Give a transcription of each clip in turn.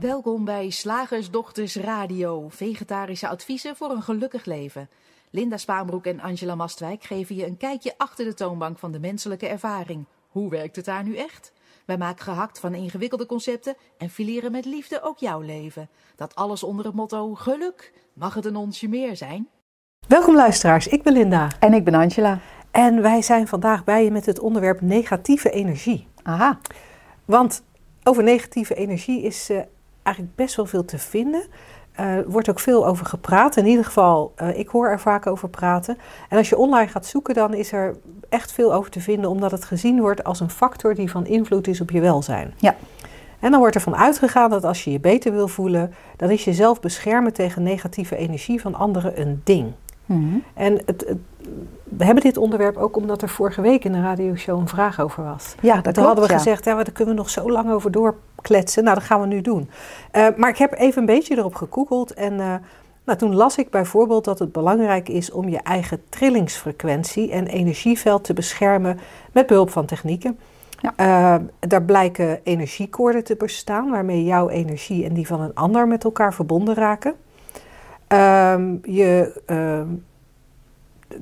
Welkom bij Slagersdochters Radio, vegetarische adviezen voor een gelukkig leven. Linda Spaanbroek en Angela Mastwijk geven je een kijkje achter de toonbank van de menselijke ervaring. Hoe werkt het daar nu echt? Wij maken gehakt van ingewikkelde concepten en fileren met liefde ook jouw leven. Dat alles onder het motto geluk. Mag het een onsje meer zijn? Welkom luisteraars, ik ben Linda. En ik ben Angela. En wij zijn vandaag bij je met het onderwerp negatieve energie. Aha. Want over negatieve energie is uh, eigenlijk best wel veel te vinden. Uh, er wordt ook veel over gepraat. In ieder geval, uh, ik hoor er vaak over praten. En als je online gaat zoeken, dan is er echt veel over te vinden, omdat het gezien wordt als een factor die van invloed is op je welzijn. Ja. En dan wordt ervan uitgegaan dat als je je beter wil voelen, dan is jezelf beschermen tegen negatieve energie van anderen een ding. Mm -hmm. En het, het, we hebben dit onderwerp ook omdat er vorige week in de radioshow een vraag over was. Ja, dat Toen klopt, hadden we ja. gezegd, ja, maar daar kunnen we nog zo lang over doorkletsen. Nou, dat gaan we nu doen. Uh, maar ik heb even een beetje erop gegoogeld en uh, nou, toen las ik bijvoorbeeld dat het belangrijk is om je eigen trillingsfrequentie en energieveld te beschermen met behulp van technieken. Ja. Uh, daar blijken energiekoorden te bestaan waarmee jouw energie en die van een ander met elkaar verbonden raken. Um, je, um,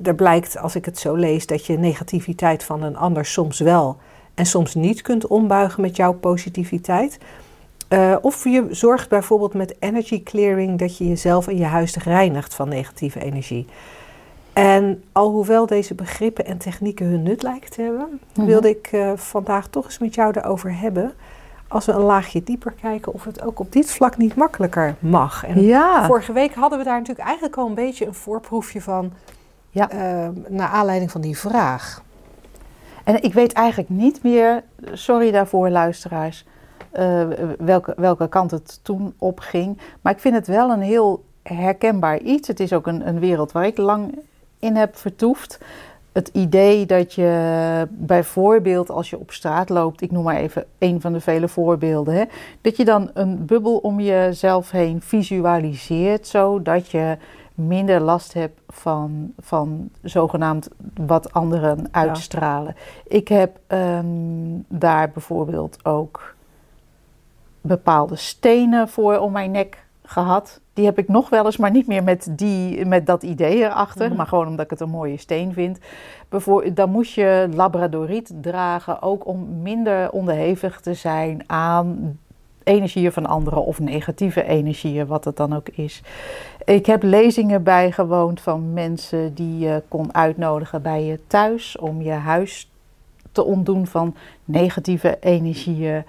er blijkt, als ik het zo lees, dat je negativiteit van een ander soms wel en soms niet kunt ombuigen met jouw positiviteit. Uh, of je zorgt bijvoorbeeld met energy clearing dat je jezelf en je huis reinigt van negatieve energie. En alhoewel deze begrippen en technieken hun nut lijken te hebben, mm -hmm. wilde ik uh, vandaag toch eens met jou erover hebben. Als we een laagje dieper kijken, of het ook op dit vlak niet makkelijker mag. En ja. vorige week hadden we daar natuurlijk eigenlijk al een beetje een voorproefje van. Ja. Uh, naar aanleiding van die vraag. En ik weet eigenlijk niet meer, sorry daarvoor luisteraars, uh, welke, welke kant het toen op ging. Maar ik vind het wel een heel herkenbaar iets. Het is ook een, een wereld waar ik lang in heb vertoefd. Het idee dat je bijvoorbeeld als je op straat loopt, ik noem maar even een van de vele voorbeelden, hè, dat je dan een bubbel om jezelf heen visualiseert, zodat je minder last hebt van, van zogenaamd wat anderen uitstralen. Ja. Ik heb um, daar bijvoorbeeld ook bepaalde stenen voor om mijn nek gehad. Die heb ik nog wel eens, maar niet meer met, die, met dat idee erachter. Mm -hmm. Maar gewoon omdat ik het een mooie steen vind. Dan moest je labradoriet dragen, ook om minder onderhevig te zijn aan energieën van anderen of negatieve energieën, wat het dan ook is. Ik heb lezingen bijgewoond van mensen die je kon uitnodigen bij je thuis om je huis te ontdoen van negatieve energieën.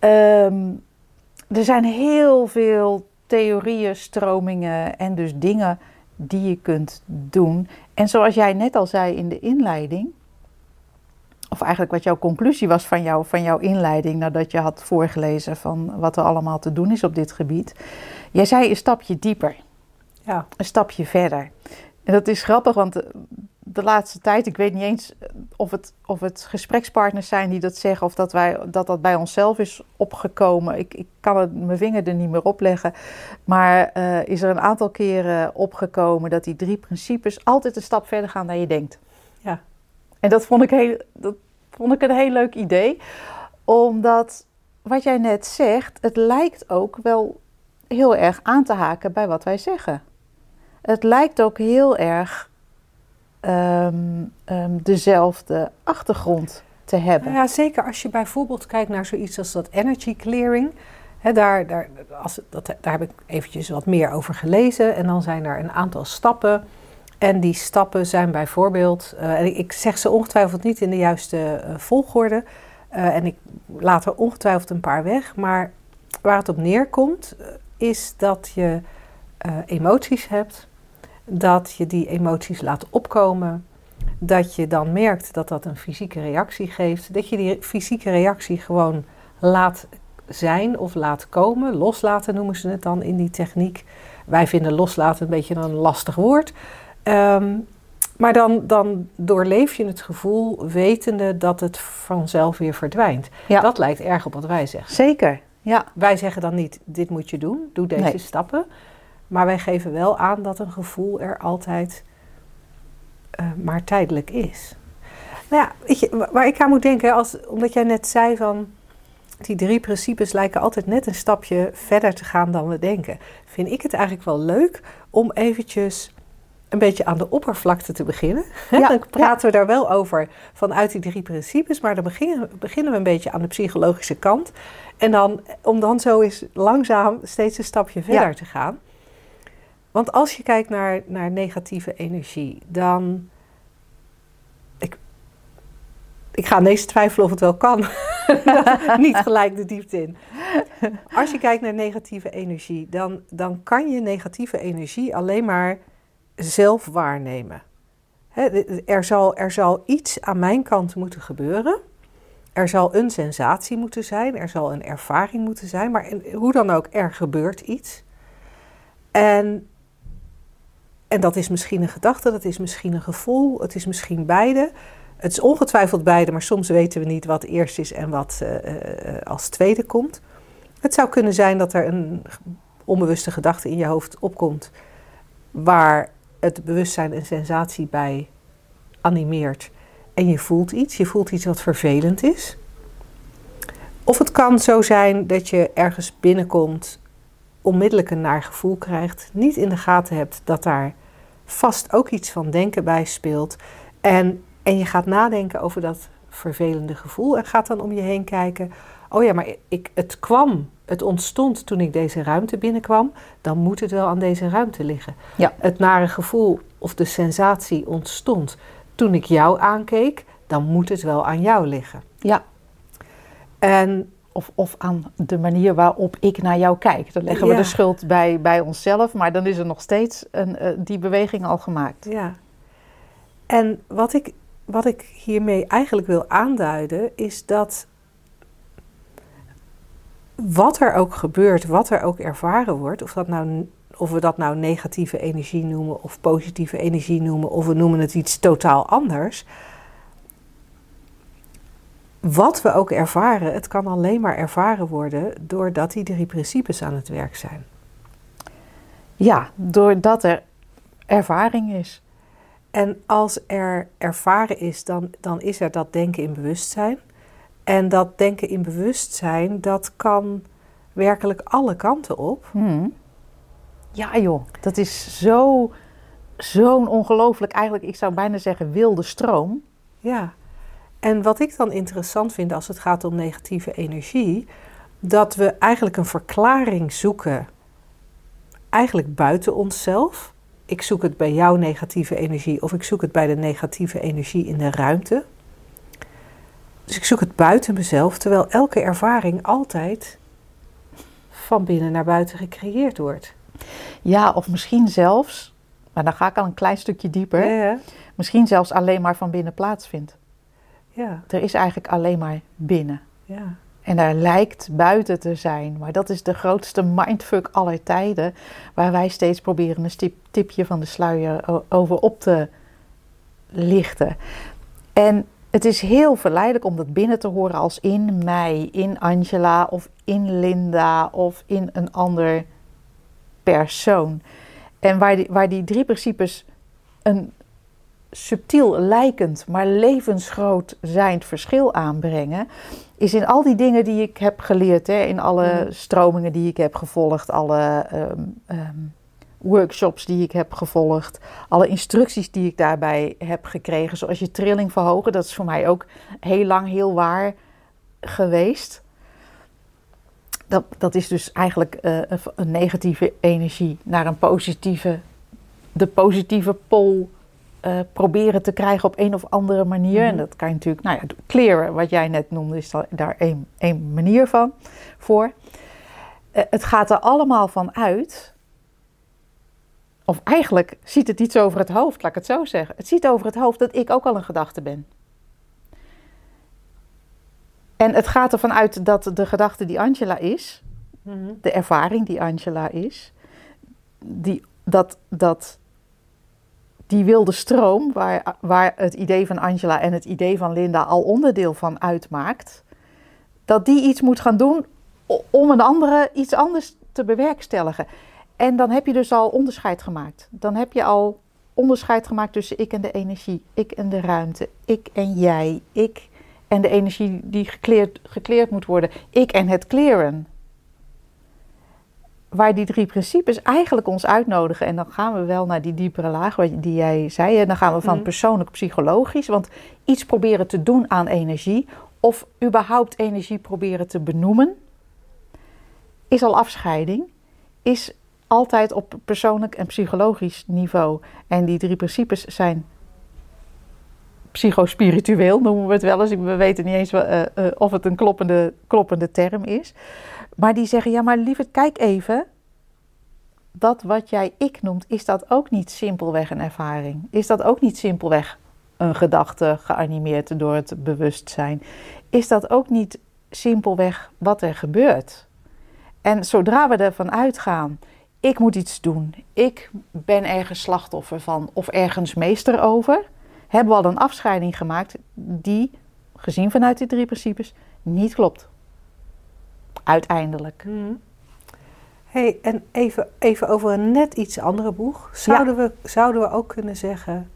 Um, er zijn heel veel theorieën, stromingen en dus dingen die je kunt doen. En zoals jij net al zei in de inleiding, of eigenlijk wat jouw conclusie was van, jou, van jouw inleiding nadat je had voorgelezen van wat er allemaal te doen is op dit gebied. Jij zei een stapje dieper, ja. een stapje verder. En dat is grappig, want de, laatste tijd, ik weet niet eens of het, of het gesprekspartners zijn die dat zeggen of dat wij, dat, dat bij onszelf is opgekomen. Ik, ik kan het, mijn vinger er niet meer op leggen. Maar uh, is er een aantal keren opgekomen dat die drie principes altijd een stap verder gaan dan je denkt. Ja. En dat vond ik, heel, dat vond ik een heel leuk idee. Omdat wat jij net zegt, het lijkt ook wel heel erg aan te haken bij wat wij zeggen. Het lijkt ook heel erg um, um, dezelfde achtergrond te hebben. Ja, zeker als je bijvoorbeeld kijkt naar zoiets als dat energy clearing. Daar, daar, als, dat, daar heb ik eventjes wat meer over gelezen. En dan zijn er een aantal stappen. En die stappen zijn bijvoorbeeld, en ik zeg ze ongetwijfeld niet in de juiste uh, volgorde. Uh, en ik laat er ongetwijfeld een paar weg. Maar waar het op neerkomt, is dat je emoties hebt. Dat je die emoties laat opkomen. Dat je dan merkt dat dat een fysieke reactie geeft. Dat je die fysieke reactie gewoon laat zijn of laat komen. Loslaten noemen ze het dan in die techniek. Wij vinden loslaten een beetje een lastig woord. Um, maar dan, dan doorleef je het gevoel wetende dat het vanzelf weer verdwijnt. Ja. Dat lijkt erg op wat wij zeggen. Zeker, ja. Wij zeggen dan niet, dit moet je doen, doe deze Nee. stappen. Maar wij geven wel aan dat een gevoel er altijd eh, maar tijdelijk is. Nou ja, weet je, wa- waar ik aan moet denken, als, omdat jij net zei van... die drie principes lijken altijd net een stapje verder te gaan dan we denken. Vind ik het eigenlijk wel leuk om eventjes een beetje aan de oppervlakte te beginnen. Ja, dan praten we daar wel over vanuit die drie principes, maar dan beginnen, beginnen we een beetje aan de psychologische kant. En dan, om dan zo eens langzaam steeds een stapje verder Ja. te gaan. Want als je kijkt naar, naar negatieve energie, dan. Ik, ik ga ineens twijfelen of het wel kan. Niet gelijk de diepte in. Als je kijkt naar negatieve energie, dan, dan kan je negatieve energie alleen maar zelf waarnemen. Er, zal, er zal iets aan mijn kant moeten gebeuren. Er zal een sensatie moeten zijn, er zal een ervaring moeten zijn, maar hoe dan ook, er gebeurt iets. En, en dat is misschien een gedachte, dat is misschien een gevoel, het is misschien beide. Het is ongetwijfeld beide, maar soms weten we niet wat eerst is en wat eh, eh, als tweede komt. Het zou kunnen zijn dat er een onbewuste gedachte in je hoofd opkomt, waar het bewustzijn een sensatie bij animeert en je voelt iets. Je voelt iets wat vervelend is. Of het kan zo zijn dat je ergens binnenkomt, onmiddellijk een naar gevoel krijgt, niet in de gaten hebt dat daar vast ook iets van denken bij speelt. En, en je gaat nadenken over dat vervelende gevoel en gaat dan om je heen kijken. Oh ja, maar ik, het kwam, het ontstond toen ik deze ruimte binnenkwam. Dan moet het wel aan deze ruimte liggen. Ja. Het nare gevoel of de sensatie ontstond toen ik jou aankeek. Dan moet het wel aan jou liggen. Ja. En Of, of aan de manier waarop ik naar jou kijk. Dan leggen we Ja. de schuld bij, bij onszelf, maar dan is er nog steeds een, eh, die beweging al gemaakt. Ja. En wat ik, wat ik hiermee eigenlijk wil aanduiden, is dat wat er ook gebeurt, wat er ook ervaren wordt, of, dat nou, of we dat nou negatieve energie noemen of positieve energie noemen, of we noemen het iets totaal anders. Wat we ook ervaren, het kan alleen maar ervaren worden doordat die drie principes aan het werk zijn. Ja, doordat er ervaring is. En als er ervaren is, dan, dan is er dat denken in bewustzijn. En dat denken in bewustzijn, dat kan werkelijk alle kanten op. Hmm. Ja joh, dat is zo, zo'n ongelooflijk, eigenlijk ik zou bijna zeggen wilde stroom. Ja. En wat ik dan interessant vind als het gaat om negatieve energie, dat we eigenlijk een verklaring zoeken, eigenlijk buiten onszelf. Ik zoek het bij jouw negatieve energie of ik zoek het bij de negatieve energie in de ruimte. Dus ik zoek het buiten mezelf, terwijl elke ervaring altijd van binnen naar buiten gecreëerd wordt. Ja, of misschien zelfs, maar dan ga ik al een klein stukje dieper, Ja, misschien zelfs alleen maar van binnen plaatsvindt. Ja, Er is eigenlijk alleen maar binnen. ja. En daar lijkt buiten te zijn. Maar dat is de grootste mindfuck aller tijden. Waar wij steeds proberen een stip, tipje van de sluier over op te lichten. En het is heel verleidelijk om dat binnen te horen als in mij, in Angela of in Linda of in een ander persoon. En waar die, waar die drie principes een subtiel lijkend, maar levensgroot zijnd verschil aanbrengen, is in al die dingen die ik heb geleerd, hè, in alle Mhm. stromingen die ik heb gevolgd, alle ehm, ehm, workshops die ik heb gevolgd, alle instructies die ik daarbij heb gekregen, zoals je trilling verhogen, dat is voor mij ook heel lang heel waar geweest. Dat, dat is dus eigenlijk eh, een, een negatieve energie naar een positieve, de positieve pol eh, proberen te krijgen op een of andere manier. Mhm. En dat kan je natuurlijk, nou ja, clearen, wat jij net noemde, is da- daar één, één manier van voor. Eh, het gaat er allemaal van uit. Of eigenlijk ziet het iets over het hoofd, laat ik het zo zeggen. Het ziet over het hoofd dat ik ook al een gedachte ben. En het gaat ervan uit dat de gedachte die Angela is, Mhm. de ervaring die Angela is, die, dat, dat die wilde stroom, waar, waar het idee van Angela en het idee van Linda al onderdeel van uitmaakt, dat die iets moet gaan doen om een andere iets anders te bewerkstelligen. En dan heb je dus al onderscheid gemaakt. Dan heb je al onderscheid gemaakt tussen ik en de energie, ik en de ruimte, ik en jij, ik en de energie die gekleerd, gekleerd moet worden. Ik en het kleren. Waar die drie principes eigenlijk ons uitnodigen. En dan gaan we wel naar die diepere laag die jij zei. En dan gaan we van Mhm. persoonlijk psychologisch. Want iets proberen te doen aan energie. Of überhaupt energie proberen te benoemen. Is al afscheiding. Is altijd op persoonlijk en psychologisch niveau. En die drie principes zijn psychospiritueel, noemen we het wel eens. We weten niet eens uh, uh, of het een kloppende, kloppende term is. Maar die zeggen, ja maar lieverd, kijk even. Dat wat jij ik noemt, is dat ook niet simpelweg een ervaring? Is dat ook niet simpelweg een gedachte geanimeerd door het bewustzijn? Is dat ook niet simpelweg wat er gebeurt? En zodra we ervan uitgaan, ik moet iets doen, ik ben ergens slachtoffer van of ergens meester over, hebben we al een afscheiding gemaakt die, gezien vanuit die drie principes, niet klopt. Uiteindelijk. Hmm. hey, en even, even over een net iets andere boeg. Zouden, ja. we, zouden we ook kunnen zeggen,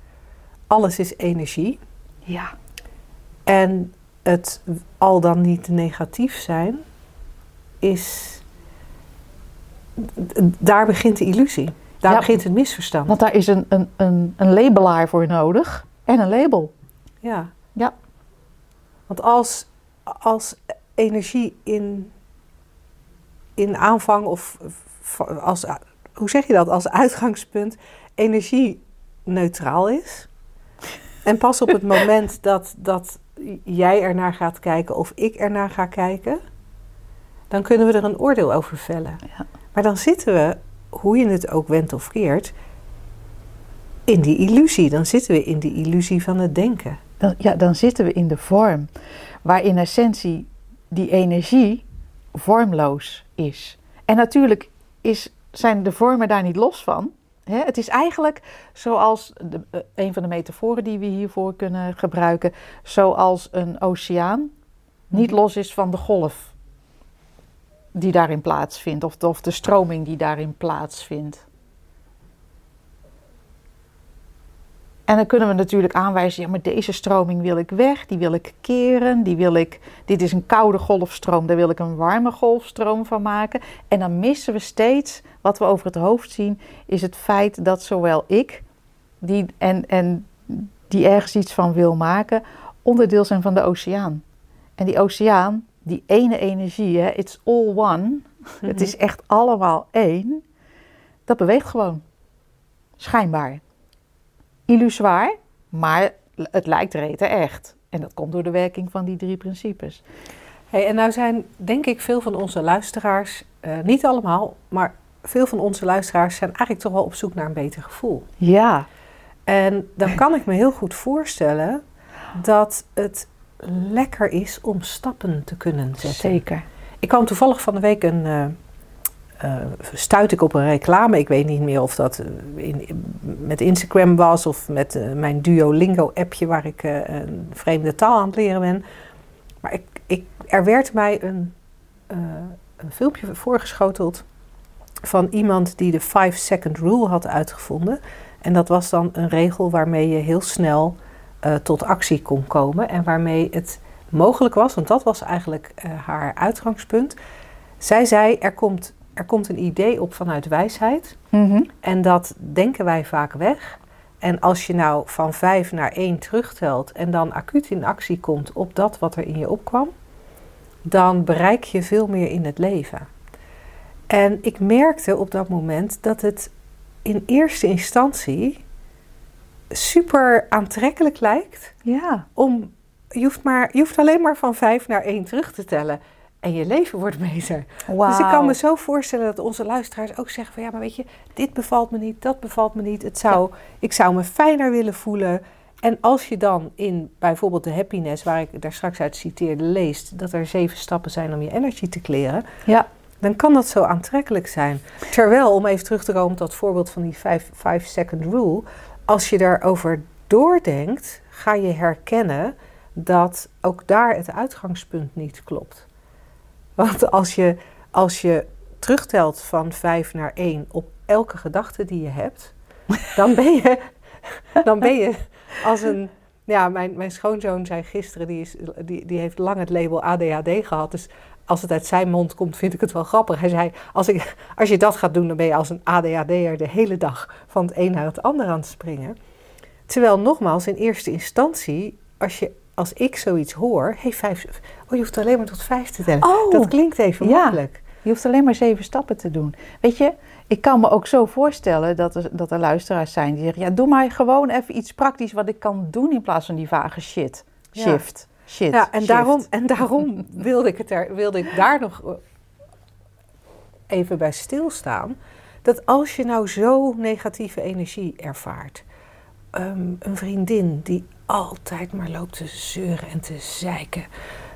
alles is energie? Ja. En het al dan niet negatief zijn is daar begint de illusie. Daar ja, begint het misverstand. Want daar is een, een, een, een labelaar voor nodig en een label. Ja. Ja. Want als, als energie in, in aanvang of als, hoe zeg je dat, als uitgangspunt energie neutraal is. En pas op het moment dat, dat jij ernaar gaat kijken of ik ernaar ga kijken, dan kunnen we er een oordeel over vellen. Ja. Maar dan zitten we, hoe je het ook wendt of keert, in die illusie. Dan zitten we in die illusie van het denken. Dan, ja, dan zitten we in de vorm, waar in essentie die energie vormloos is. En natuurlijk is, zijn de vormen daar niet los van. Hè? Het is eigenlijk zoals de, uh, een van de metaforen die we hiervoor kunnen gebruiken, zoals een oceaan niet los is van de golf die daarin plaatsvindt, of de, of de stroming die daarin plaatsvindt. En dan kunnen we natuurlijk aanwijzen, ja, maar deze stroming wil ik weg, die wil ik keren, die wil ik, dit is een koude golfstroom, daar wil ik een warme golfstroom van maken. En dan missen we steeds, wat we over het hoofd zien, is het feit dat zowel ik, die, en, en die ergens iets van wil maken, onderdeel zijn van de oceaan. En die oceaan, die ene energie, hè, it's all one, mm-hmm. het is echt allemaal één, dat beweegt gewoon. Schijnbaar. Illusoir, maar het lijkt rete echt. En dat komt door de werking van die drie principes. Hey, en nou zijn, denk ik, veel van onze luisteraars, uh, niet allemaal, maar veel van onze luisteraars zijn eigenlijk toch wel op zoek naar een beter gevoel. Ja. En dan kan ik me heel goed voorstellen dat het lekker is om stappen te kunnen zetten. Zeker. Ik kwam toevallig van de week een. Uh, uh, stuit ik op een reclame. Ik weet niet meer of dat in, met Instagram was of met uh, mijn Duolingo-appje waar ik een vreemde taal aan het leren ben. Maar ik, ik, er werd mij een, een filmpje voorgeschoteld van iemand die de 5-second rule had uitgevonden. En dat was dan een regel waarmee je heel snel tot actie kon komen en waarmee het mogelijk was, want dat was eigenlijk haar uitgangspunt. Zij zei: er komt, er komt een idee op vanuit wijsheid mm-hmm. en dat denken wij vaak weg. En als je nou van vijf naar één terugtelt en dan acuut in actie komt op dat wat er in je opkwam, dan bereik je veel meer in het leven. En ik merkte op dat moment dat het in eerste instantie super aantrekkelijk lijkt. Ja. Om, je, hoeft maar, je hoeft alleen maar van vijf naar één terug te tellen. En je leven wordt beter. Wow. Dus ik kan me zo voorstellen dat onze luisteraars ook zeggen van... ja, maar weet je, dit bevalt me niet, dat bevalt me niet. Het zou, ja. Ik zou me fijner willen voelen. En als je dan in bijvoorbeeld de happiness, waar ik daar straks uit citeerde, leest... dat er zeven stappen zijn om je energy te kleren... Ja. dan kan dat zo aantrekkelijk zijn. Terwijl, om even terug te komen tot dat voorbeeld van die 5-second rule... als je daarover doordenkt, ga je herkennen dat ook daar het uitgangspunt niet klopt. Want als je, als je terugtelt van 5 naar 1 op elke gedachte die je hebt, dan ben je, dan ben je als, een, Ja, mijn, mijn schoonzoon zei gisteren, die, is, die, die heeft lang het label ADHD gehad. Dus als het uit zijn mond komt, vind ik het wel grappig. Hij zei, als, ik, als je dat gaat doen, dan ben je als een ADHD'er de hele dag van het een naar het ander aan het springen. Terwijl nogmaals, in eerste instantie, als, je, als ik zoiets hoor, hey, vijf, oh, je hoeft alleen maar tot vijf te tellen. Oh, dat klinkt even ja. makkelijk. Je hoeft alleen maar zeven stappen te doen. Weet je, ik kan me ook zo voorstellen dat er, dat er luisteraars zijn die zeggen: ja, doe maar gewoon even iets praktisch wat ik kan doen in plaats van die vage shit. Ja. Shift. Shit. Ja, en shift. daarom, en daarom wilde, ik het er, wilde ik daar nog even bij stilstaan. Dat als je nou zo negatieve energie ervaart, ehm, een vriendin die altijd maar loopt te zeuren en te zeiken,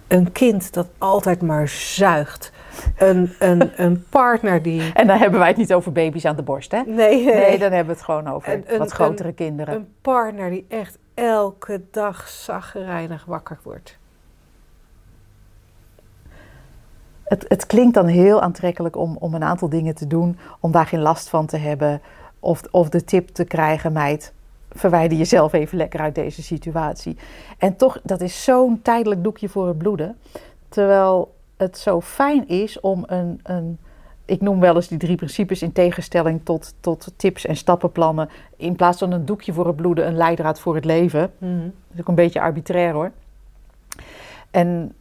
een kind dat altijd maar zuigt, een, een, een partner die. En dan hebben wij het niet over baby's aan de borst, hè? Nee, Nee, dan hebben we het gewoon over Een- een- wat grotere kinderen. Een partner die echt elke dag zaggerijnig wakker wordt. Het, het klinkt dan heel aantrekkelijk om, om een aantal dingen te doen, om daar geen last van te hebben. Of, of de tip te krijgen, meid, verwijder jezelf even lekker uit deze situatie. En toch, dat is zo'n tijdelijk doekje voor het bloeden. Terwijl het zo fijn is om een, een ik noem wel eens die drie principes in tegenstelling tot, tot tips en stappenplannen. In plaats van een doekje voor het bloeden, een leidraad voor het leven. Dat is ook een beetje arbitrair hoor. En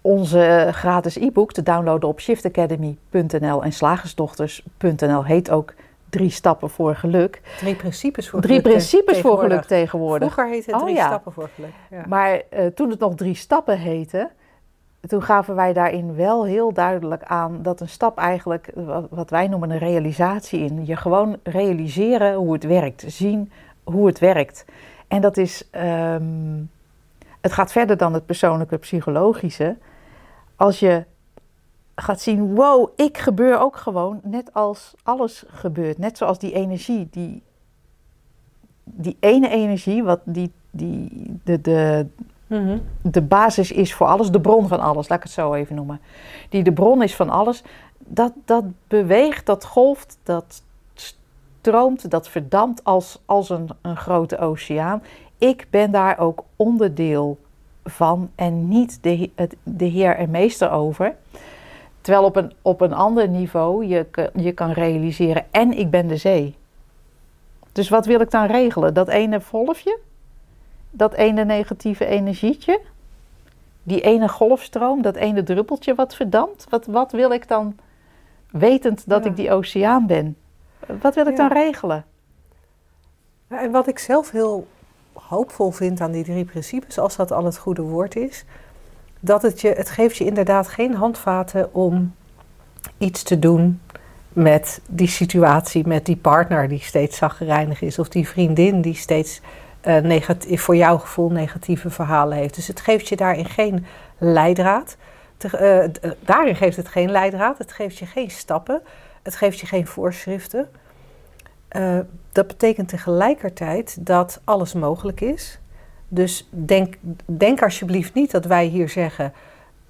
onze gratis e-book te downloaden op shiftacademy.nl en slagersdochters.nl heet ook Drie stappen voor geluk. Drie principes voor Drie geluk. principes voor geluk tegenwoordig. Vroeger heette het Oh, drie ja. stappen voor geluk. Ja. Maar eh, toen het nog drie stappen heette, toen gaven wij daarin wel heel duidelijk aan dat een stap eigenlijk, wat, wat wij noemen een realisatie in. Je gewoon realiseren hoe het werkt, zien hoe het werkt. En dat is, ehm, het gaat verder dan het persoonlijke psychologische. Als je gaat zien, wow, ik gebeur ook gewoon, net als alles gebeurt. Net zoals die energie, die, die ene energie, wat die, die, de, de, Mhm. de basis is voor alles, de bron van alles, laat ik het zo even noemen. Die de bron is van alles, dat, dat beweegt, dat golft, dat stroomt, dat verdampt als, als een, een grote oceaan. Ik ben daar ook onderdeel van en niet de, de heer en meester over. Terwijl op een, op een ander niveau je, je kan realiseren, en ik ben de zee. Dus wat wil ik dan regelen? Dat ene golfje? Dat ene negatieve energietje? Die ene golfstroom? Dat ene druppeltje wat verdampt? Wat, wat wil ik dan, wetend dat Ja. ik die oceaan ben? Wat wil ik Ja. dan regelen? En wat ik zelf heel hoopvol vind aan die drie principes, als dat al het goede woord is, dat het je, het geeft je inderdaad geen handvaten om iets te doen met die situatie, met die partner die steeds zaggerijnig is, of die vriendin die steeds eh, negatief, voor jouw gevoel negatieve verhalen heeft. Dus het geeft je daarin geen leidraad. Te- eh, eh, daarin geeft het geen leidraad, het geeft je geen stappen, het geeft je geen voorschriften. Dat betekent tegelijkertijd dat alles mogelijk is. Dus denk, denk alsjeblieft niet dat wij hier zeggen: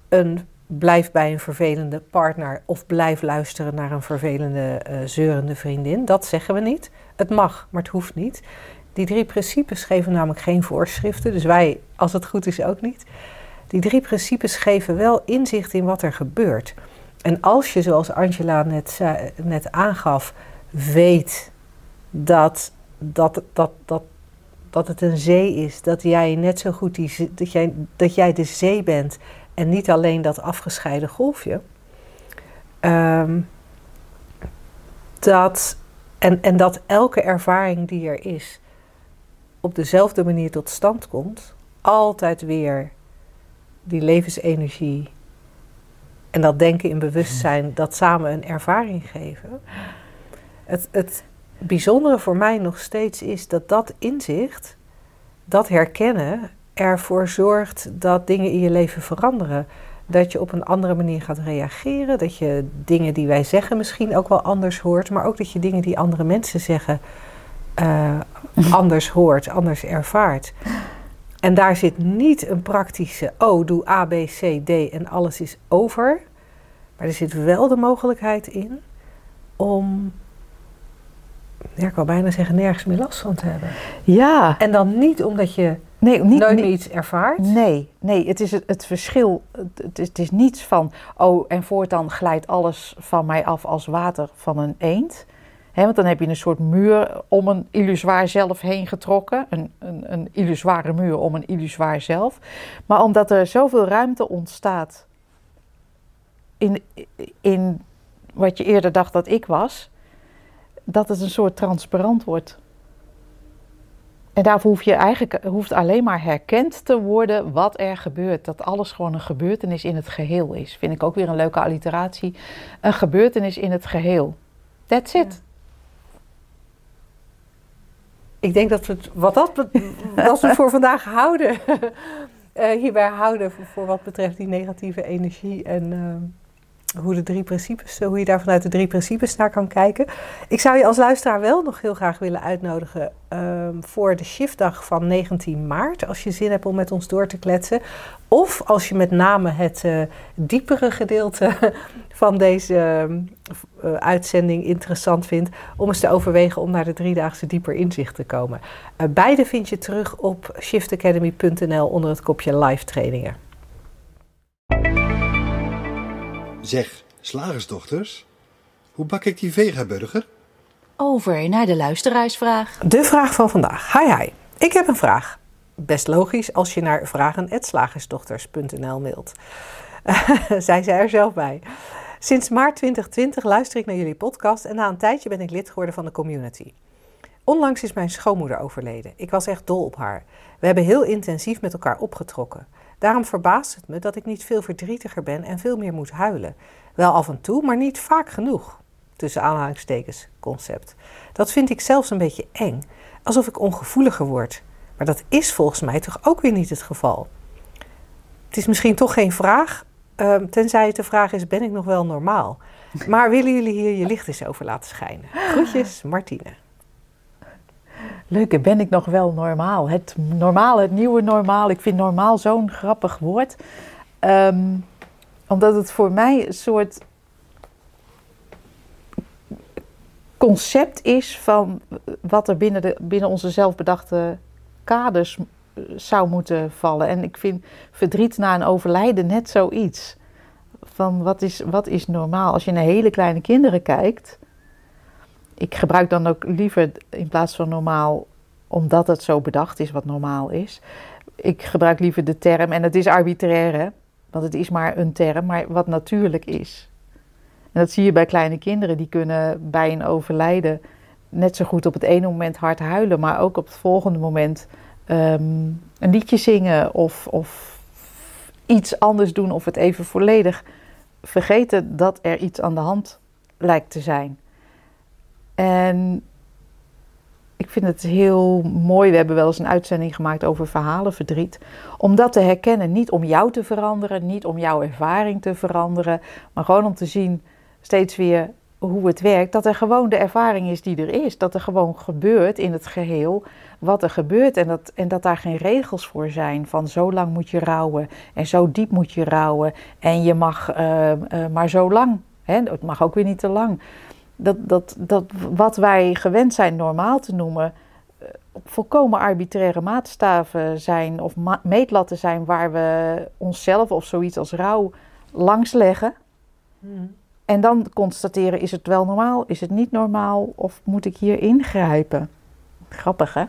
een, blijf bij een vervelende partner of blijf luisteren naar een vervelende, eh, zeurende vriendin. Dat zeggen we niet. Het mag, maar het hoeft niet. Die drie principes geven namelijk geen voorschriften, dus wij, als het goed is, ook niet. Die drie principes geven wel inzicht in wat er gebeurt. En als je, zoals Angela net, net aangaf, weet dat, dat, dat, dat, dat het een zee is, dat jij net zo goed die, dat jij, dat jij de zee bent en niet alleen dat afgescheiden golfje. Ehm, dat, en, en dat elke ervaring die er is op dezelfde manier tot stand komt, altijd weer die levensenergie en dat denken in bewustzijn, dat samen een ervaring geven. Het, het bijzondere voor mij nog steeds is dat dat inzicht, dat herkennen, ervoor zorgt dat dingen in je leven veranderen. Dat je op een andere manier gaat reageren. Dat je dingen die wij zeggen misschien ook wel anders hoort. Maar ook dat je dingen die andere mensen zeggen eh, anders hoort, anders ervaart. En daar zit niet een praktische, oh, doe A, B, C, D en alles is over. Maar er zit wel de mogelijkheid in om, ja, ik wil bijna zeggen, nergens meer last van te hebben. Ja, En dan niet omdat je Nee, niet, nooit meer iets ervaart? Nee, nee, het is het, het verschil. Het, is, het is niets van, oh, en voortaan glijdt alles van mij af als water van een eend. Hè, want dan heb je een soort muur om een illusoir zelf heen getrokken. Een, een, een illusoire muur om een illusoir zelf. Maar omdat er zoveel ruimte ontstaat in, in wat je eerder dacht dat ik was, dat het een soort transparant wordt. En daarvoor hoef je eigenlijk hoeft alleen maar herkend te worden wat er gebeurt. Dat alles gewoon een gebeurtenis in het geheel is. Vind ik ook weer een leuke alliteratie. Een gebeurtenis in het geheel. That's it. Ik denk dat we het, wat dat, als we voor vandaag houden, eh, hierbij houden voor, wat betreft die negatieve energie en eh, hoe de drie principes, eh, hoe je daar vanuit de drie principes naar kan kijken. Ik zou je als luisteraar wel nog heel graag willen uitnodigen ehm, voor de shiftdag van 19 maart, als je zin hebt om met ons door te kletsen. Of als je met name het eh, diepere gedeelte van deze eh, uitzending interessant vindt, om eens te overwegen om naar de driedaagse dieper inzicht te komen. Beide vind je terug op shiftacademy.nl onder het kopje live trainingen. Zeg, slagersdochters, hoe bak ik die vegaburger? Over naar de luisteraarsvraag. De vraag van vandaag. Hi hi, ik heb een vraag. Best logisch als je naar vragen.slagersdochters.nl mailt. Zij zei er zelf bij. Sinds maart 2020 luister ik naar jullie podcast en na een tijdje ben ik lid geworden van de community. Onlangs is mijn schoonmoeder overleden. Ik was echt dol op haar. We hebben heel intensief met elkaar opgetrokken. Daarom verbaast het me dat ik niet veel verdrietiger ben en veel meer moet huilen. Wel af en toe, maar niet vaak genoeg. Tussen aanhalingstekens, concept. Dat vind ik zelfs een beetje eng, alsof ik ongevoeliger word. Maar dat is volgens mij toch ook weer niet het geval. Het is misschien toch geen vraag, ehm, tenzij het de vraag is: ben ik nog wel normaal? Maar willen jullie hier je licht eens over laten schijnen? Groetjes, Martine. Leuke, ben ik nog wel normaal? Het normaal, het nieuwe normaal. Ik vind normaal zo'n grappig woord. Ehm, omdat het voor mij een soort concept is van wat er binnen, de, binnen onze zelfbedachte kaders zou moeten vallen. En ik vind verdriet na een overlijden net zoiets. Van wat is, wat is normaal? Als je naar hele kleine kinderen kijkt. Ik gebruik dan ook liever in plaats van normaal, omdat het zo bedacht is wat normaal is. Ik gebruik liever de term, en het is arbitrair, hè, want het is maar een term, maar wat natuurlijk is. En dat zie je bij kleine kinderen, die kunnen bij een overlijden net zo goed op het ene moment hard huilen, maar ook op het volgende moment ehm, een liedje zingen of, of iets anders doen of het even volledig vergeten dat er iets aan de hand lijkt te zijn. En ik vind het heel mooi. We hebben wel eens een uitzending gemaakt over verhalenverdriet. Om dat te herkennen, niet om jou te veranderen, niet om jouw ervaring te veranderen, maar gewoon om te zien steeds weer hoe het werkt. Dat er gewoon de ervaring is die er is. Dat er gewoon gebeurt in het geheel wat er gebeurt. En dat, en dat daar geen regels voor zijn van zo lang moet je rouwen en zo diep moet je rouwen. En je mag uh, uh, maar zo lang. Hè? Het mag ook weer niet te lang dat, dat, dat wat wij gewend zijn normaal te noemen, uh, volkomen arbitraire maatstaven zijn of ma meetlatten zijn waar we onszelf of zoiets als rouw langs leggen. Mm. En dan constateren, is het wel normaal, is het niet normaal of moet ik hier ingrijpen? Grappig hè?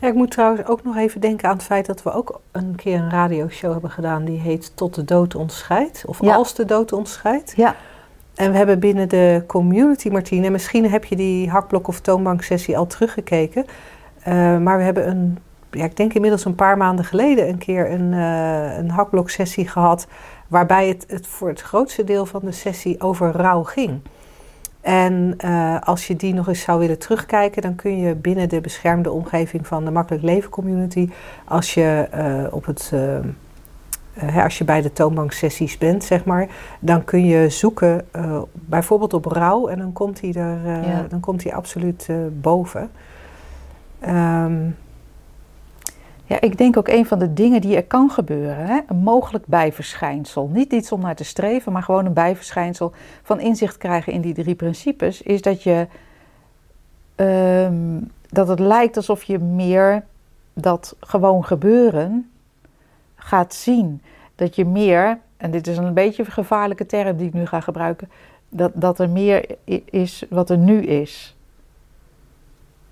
Ja, ik moet trouwens ook nog even denken aan het feit dat we ook een keer een radioshow hebben gedaan die heet Tot de dood ons scheidt. Of ja. Als de dood ons scheidt. Ja. En we hebben binnen de community, Martine, misschien heb je die hakblok of toonbank sessie al teruggekeken. Uh, maar we hebben een, ik denk inmiddels een paar maanden geleden een keer een, uh, een hakblok sessie gehad. Waarbij het, het voor het grootste deel van de sessie over rouw ging. En uh, als je die nog eens zou willen terugkijken, dan kun je binnen de beschermde omgeving van de Makkelijk Leven Community, als je op het uh, als je bij de toonbanksessies bent, zeg maar, dan kun je zoeken uh, bijvoorbeeld op rouw en dan komt hij er uh, ja. dan komt hij absoluut boven. Um, ja, ik denk ook een van de dingen die er kan gebeuren, hè? een mogelijk bijverschijnsel. Niet iets om naar te streven, maar gewoon een bijverschijnsel van inzicht krijgen in die drie principes, is dat je um, dat het lijkt alsof je meer dat gewoon gebeuren gaat zien. Dat je meer, en dit is een beetje een gevaarlijke term die ik nu ga gebruiken, dat, dat er meer is wat er nu is.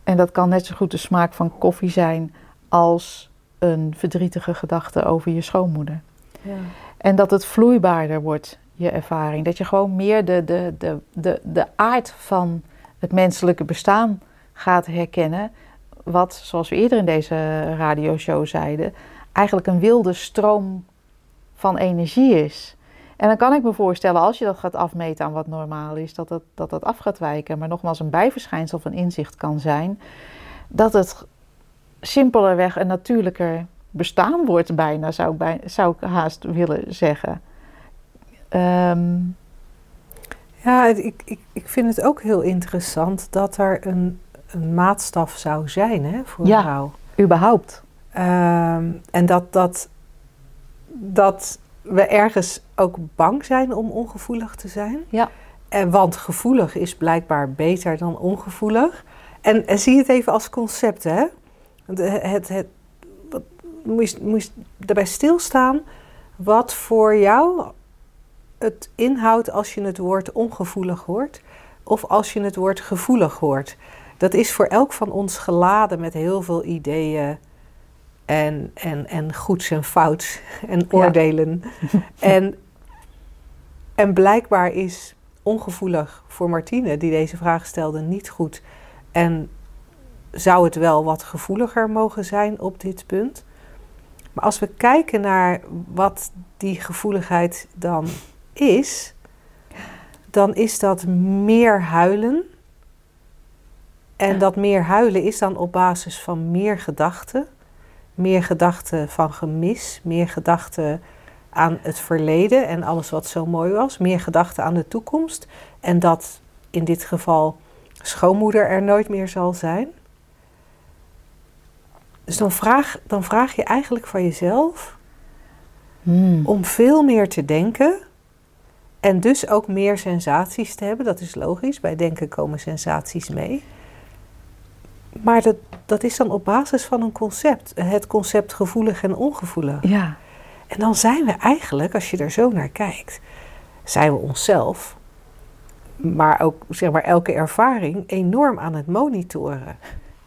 En dat kan net zo goed de smaak van koffie zijn als een verdrietige gedachte over je schoonmoeder. Ja. En dat het vloeibaarder wordt, je ervaring. Dat je gewoon meer de, de, de, de, de aard van het menselijke bestaan gaat herkennen. Wat, zoals we eerder in deze radioshow zeiden, eigenlijk een wilde stroom van energie is. En dan kan ik me voorstellen, als je dat gaat afmeten aan wat normaal is, dat dat, dat, dat af gaat wijken. Maar nogmaals, een bijverschijnsel van inzicht kan zijn dat het simpelerweg een natuurlijker bestaan wordt, bijna, zou ik, bij, zou ik haast willen zeggen. Um, ja, ik, ik, ik vind het ook heel interessant dat er een, een maatstaf zou zijn hè, voor ja, jou. überhaupt. Um, en dat, dat, dat we ergens ook bang zijn om ongevoelig te zijn. Ja. En, want gevoelig is blijkbaar beter dan ongevoelig. En, en zie het even als concept, hè. Het, het, het, wat, moet je daarbij stilstaan wat voor jou het inhoudt als je het woord ongevoelig hoort of als je het woord gevoelig hoort. Dat is voor elk van ons geladen met heel veel ideeën en, en, en goeds en fouts en oordelen. en, en blijkbaar is ongevoelig voor Martine, die deze vraag stelde, niet goed. En zou het wel wat gevoeliger mogen zijn op dit punt? Maar als we kijken naar wat die gevoeligheid dan is, dan is dat meer huilen. En dat meer huilen is dan op basis van meer gedachten. Meer gedachten van gemis, meer gedachten aan het verleden en alles wat zo mooi was. Meer gedachten aan de toekomst. En dat in dit geval schoonmoeder er nooit meer zal zijn. Dus dan vraag, dan vraag je eigenlijk van jezelf hmm. om veel meer te denken en dus ook meer sensaties te hebben. Dat is logisch, bij denken komen sensaties mee. Maar dat, dat is dan op basis van een concept. Het concept gevoelig en ongevoelig. Ja. En dan zijn we eigenlijk, als je er zo naar kijkt, zijn we onszelf, maar ook zeg maar elke ervaring enorm aan het monitoren.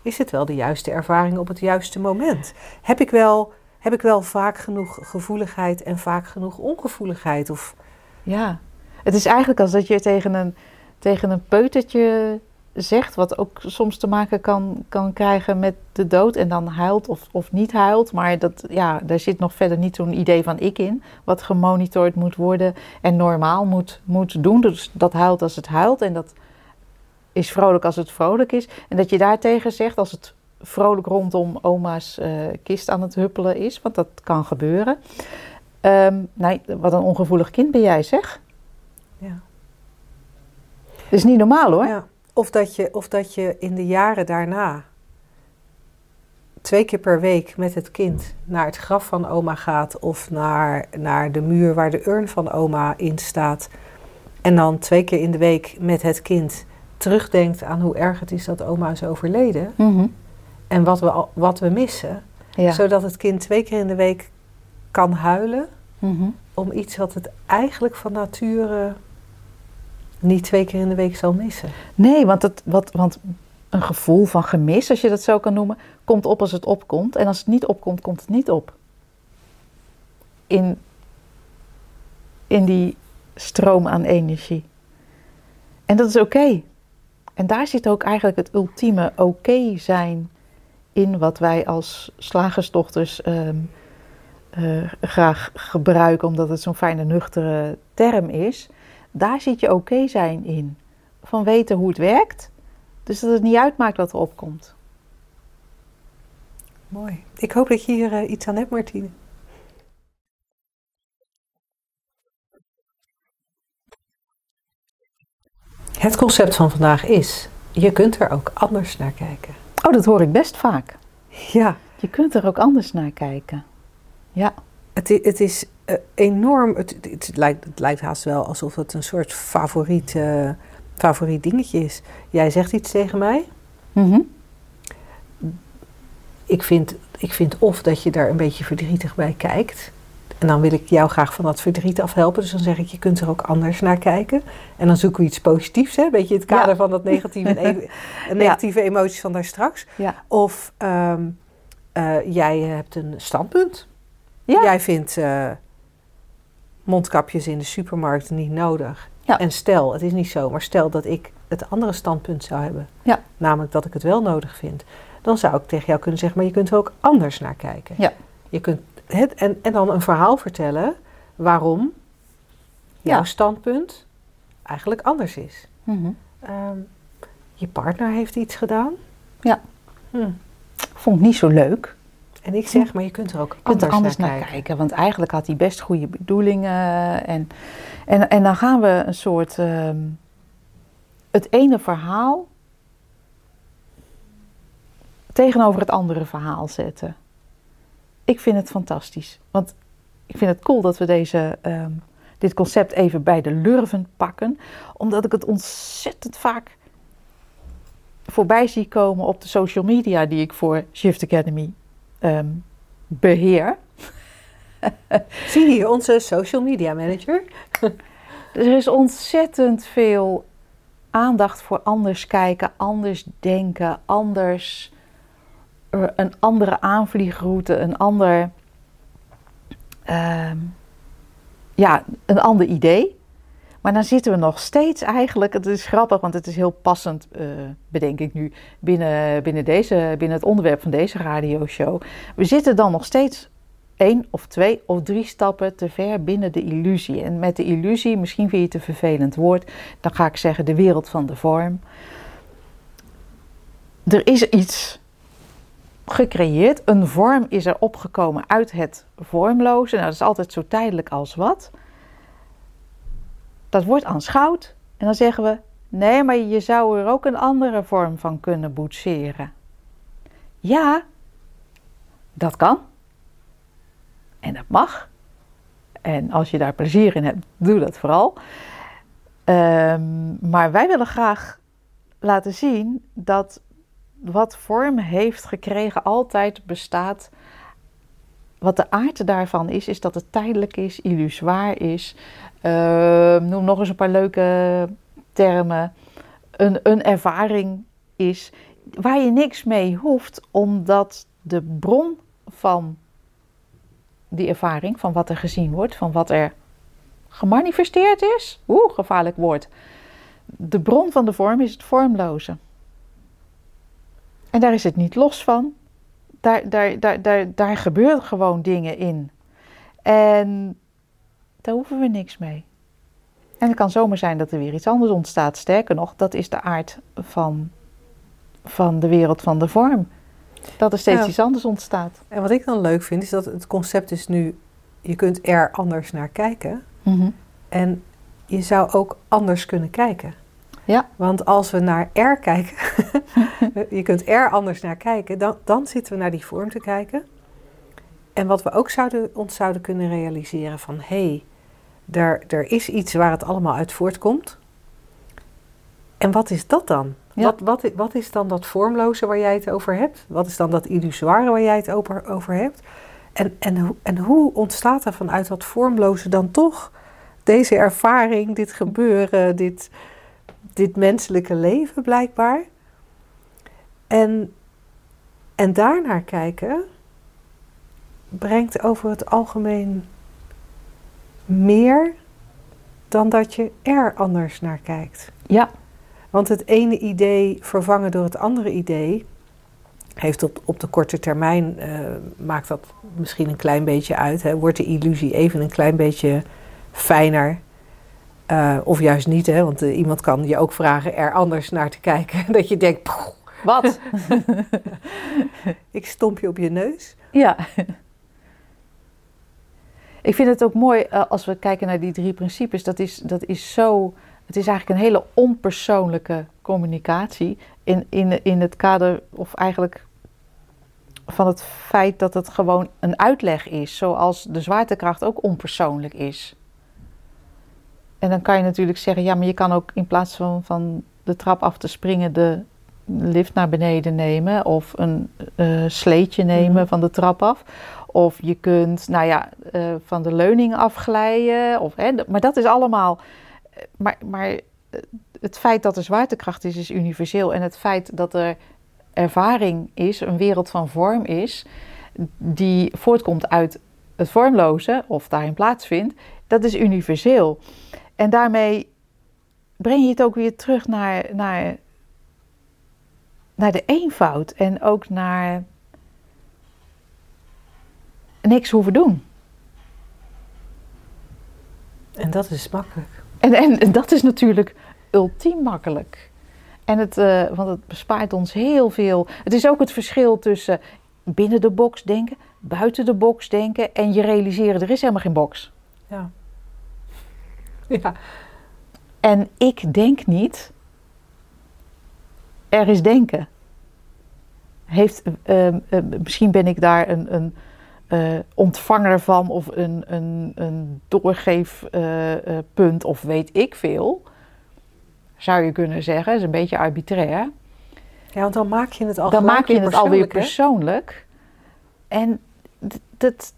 Is het wel de juiste ervaring op het juiste moment? Heb ik wel, heb ik wel vaak genoeg gevoeligheid en vaak genoeg ongevoeligheid? Of... Ja, het is eigenlijk als dat je tegen een, tegen een peutertje zegt, wat ook soms te maken kan, kan krijgen met de dood en dan huilt of, of niet huilt. Maar dat, ja, daar zit nog verder niet zo'n idee van ik in, wat gemonitord moet worden en normaal moet, moet doen. Dus dat huilt als het huilt en dat is vrolijk als het vrolijk is. En dat je daartegen zegt als het vrolijk rondom oma's uh, kist aan het huppelen is, want dat kan gebeuren. Um, nee, wat een ongevoelig kind ben jij, zeg. Ja. Dat is niet normaal hoor. Ja. Of, dat je, of dat je in de jaren daarna twee keer per week met het kind naar het graf van oma gaat of naar, naar de muur waar de urn van oma in staat. En dan twee keer in de week met het kind terugdenkt aan hoe erg het is dat oma is overleden. Mhm. En wat we, wat we missen. Zodat het kind twee keer in de week kan huilen. Mhm. Om iets wat het eigenlijk van nature niet twee keer in de week zal missen. Nee, want, het, wat, want een gevoel van gemis, als je dat zo kan noemen, komt op als het opkomt. En als het niet opkomt, komt het niet op. In, in die stroom aan energie. En dat is oké. En daar zit ook eigenlijk het ultieme oké zijn in wat wij als slagersdochters ehm, eh, graag gebruiken, omdat het zo'n fijne, nuchtere term is. Daar zit je oké zijn in. Van weten hoe het werkt, dus dat het niet uitmaakt wat er opkomt. Mooi. Ik hoop dat je hier uh, iets aan hebt, Martine. Het concept van vandaag is: je kunt er ook anders naar kijken. Oh, dat hoor ik best vaak. Ja. Je kunt er ook anders naar kijken. Ja. Het, het is uh, enorm. Het, het, lijkt, het lijkt haast wel alsof het een soort favoriet, uh, favoriet dingetje is. Jij zegt iets tegen mij. Mm ik vind, ik vind of dat je daar een beetje verdrietig bij kijkt. En dan wil ik jou graag van dat verdriet afhelpen. Dus dan zeg ik, je kunt er ook anders naar kijken. En dan zoeken we iets positiefs, hè? Een beetje in het kader Ja. van dat negatieve, en e- negatieve emoties van daar straks. Ja. Of ehm, eh, jij hebt een standpunt. Jij vindt eh, mondkapjes in de supermarkt niet nodig. Ja. En stel, het is niet zo, maar stel dat ik het andere standpunt zou hebben. Ja. Namelijk dat ik het wel nodig vind. Dan zou ik tegen jou kunnen zeggen, maar je kunt er ook anders naar kijken. Ja. Je kunt het, en, en dan een verhaal vertellen waarom jouw Ja. standpunt eigenlijk anders is. Mhm. Ehm, je partner heeft iets gedaan. Ja. Hm. Vond ik niet zo leuk. En ik zeg, maar je kunt er ook anders, er anders naar, naar, kijken. kijken. Want eigenlijk had hij best goede bedoelingen. En, en, en dan gaan we een soort. ehm, het ene verhaal. tegenover het andere verhaal zetten. Ik vind het fantastisch. Want ik vind het cool dat we deze, ehm, dit concept even bij de lurven pakken. Omdat ik het ontzettend vaak voorbij zie komen op de social media die ik voor Shift Academy ehm, beheer. Zie hier onze social media manager. Er is ontzettend veel aandacht voor anders kijken, anders denken, anders, eh, een andere aanvliegroute, een ander, ehm, ja, een ander idee. Maar dan zitten we nog steeds eigenlijk, het is grappig, want het is heel passend, eh, bedenk ik nu, binnen, binnen, deze, binnen het onderwerp van deze radioshow. We zitten dan nog steeds één of twee of drie stappen te ver binnen de illusie. En met de illusie, misschien vind je het een vervelend woord, dan ga ik zeggen de wereld van de vorm. Er is iets gecreëerd, een vorm is er opgekomen uit het vormloze. Nou, dat is altijd zo tijdelijk als wat. Dat wordt aanschouwd en dan zeggen we, nee, maar je zou er ook een andere vorm van kunnen boetseren. Ja, dat kan. En dat mag. En als je daar plezier in hebt, doe dat vooral. Ehm, maar wij willen graag laten zien dat wat vorm heeft gekregen altijd bestaat. Wat de aard daarvan is, is dat het tijdelijk is, illusoir is. Ehm, noem nog eens een paar leuke termen. Een, een ervaring is waar je niks mee hoeft, omdat de bron van die ervaring, van wat er gezien wordt, van wat er gemanifesteerd is. Oeh, gevaarlijk woord. De bron van de vorm is het vormloze. En daar is het niet los van. Daar, daar, daar, daar, daar gebeuren gewoon dingen in. En daar hoeven we niks mee. En het kan zomaar zijn dat er weer iets anders ontstaat. Sterker nog, dat is de aard van, van de wereld van de vorm. Dat er steeds Ja. iets anders ontstaat. En wat ik dan leuk vind, is dat het concept is nu... je kunt er anders naar kijken. En je zou ook anders kunnen kijken. Ja. Want als we naar R kijken, je kunt er anders naar kijken, dan, dan zitten we naar die vorm te kijken. En wat we ook zouden, ons zouden kunnen realiseren van, hé, hey, er, er is iets waar het allemaal uit voortkomt. En wat is dat dan? Ja. Wat, wat, is dan dat vormloze waar jij het over hebt? Wat is dan dat illusoire waar jij het over, over hebt? En, en, hoe- en hoe ontstaat er vanuit dat vormloze dan toch deze ervaring, dit gebeuren, dit, dit menselijke leven blijkbaar? En, en daarnaar kijken brengt over het algemeen meer dan dat je er anders naar kijkt. Ja. Want het ene idee vervangen door het andere idee heeft op, op de korte termijn, eh, maakt dat misschien een klein beetje uit. Hè, wordt de illusie even een klein beetje fijner. Eh, of juist niet, hè, want eh, iemand kan je ook vragen er anders naar te kijken. Dat je denkt, "Poeh, Wat? ik stomp je op je neus. ja. Ik vind het ook mooi eh, als we kijken naar die drie principes. Dat is, dat is zo. Het is eigenlijk een hele onpersoonlijke communicatie. In, in, in het kader, of eigenlijk van het feit dat het gewoon een uitleg is. Zoals de zwaartekracht ook onpersoonlijk is. En dan kan je natuurlijk zeggen: ja, maar je kan ook in plaats van, van de trap af te springen de lift naar beneden nemen of een eh, sleetje nemen Mhm. van de trap af. Of je kunt, nou ja, eh, van de leuning afglijden. Of, hè, maar dat is allemaal. eh, Maar, maar eh, het feit dat er zwaartekracht is, is universeel. En het feit dat er ervaring is, een wereld van vorm is, die voortkomt uit het vormloze of daarin plaatsvindt, dat is universeel. En daarmee breng je het ook weer terug naar, naar, naar de eenvoud en ook naar niks hoeven doen. En dat is makkelijk. En, en, en dat is natuurlijk ultiem makkelijk. En het, eh, want het bespaart ons heel veel. Het is ook het verschil tussen binnen de box denken, buiten de box denken en je realiseren er is helemaal geen box. Ja. Ja, En ik denk niet. Er is denken. Heeft, ehm, eh, misschien ben ik daar een, een eh, ontvanger van of een, een, een doorgeefpunt of weet ik veel. Zou je kunnen zeggen. Is een beetje arbitrair. ja want dan maak je het al Dan maak je het alweer persoonlijk, hè? En dat,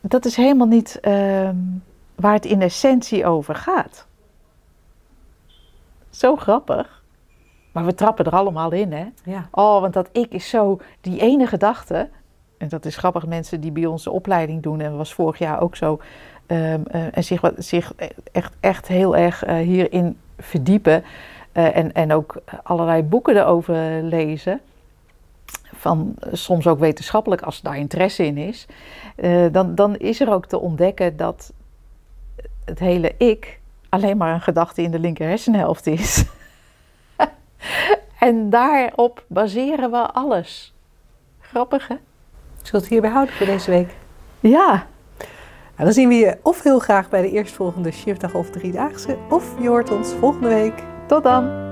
dat is helemaal niet ehm, waar het in essentie over gaat. Zo grappig. Maar we trappen er allemaal in, hè? Ja. Oh, want dat ik is zo die ene gedachte. En dat is grappig, mensen die bij ons de opleiding doen. En dat was vorig jaar ook zo. ehm, eh, en zich, wat- zich echt, echt heel erg eh, hierin verdiepen. eh, en, en ook allerlei boeken erover lezen. Van, soms ook wetenschappelijk, als daar interesse in is. dan, dan is er ook te ontdekken dat het hele ik alleen maar een gedachte in de linker hersenhelft is. en daarop baseren we alles. Grappig, hè? Zullen we het hierbij houden voor deze week? Ja. Nou, dan zien we je of heel graag bij de eerstvolgende shiftdag of driedaagse. Of je hoort ons volgende week. Tot dan.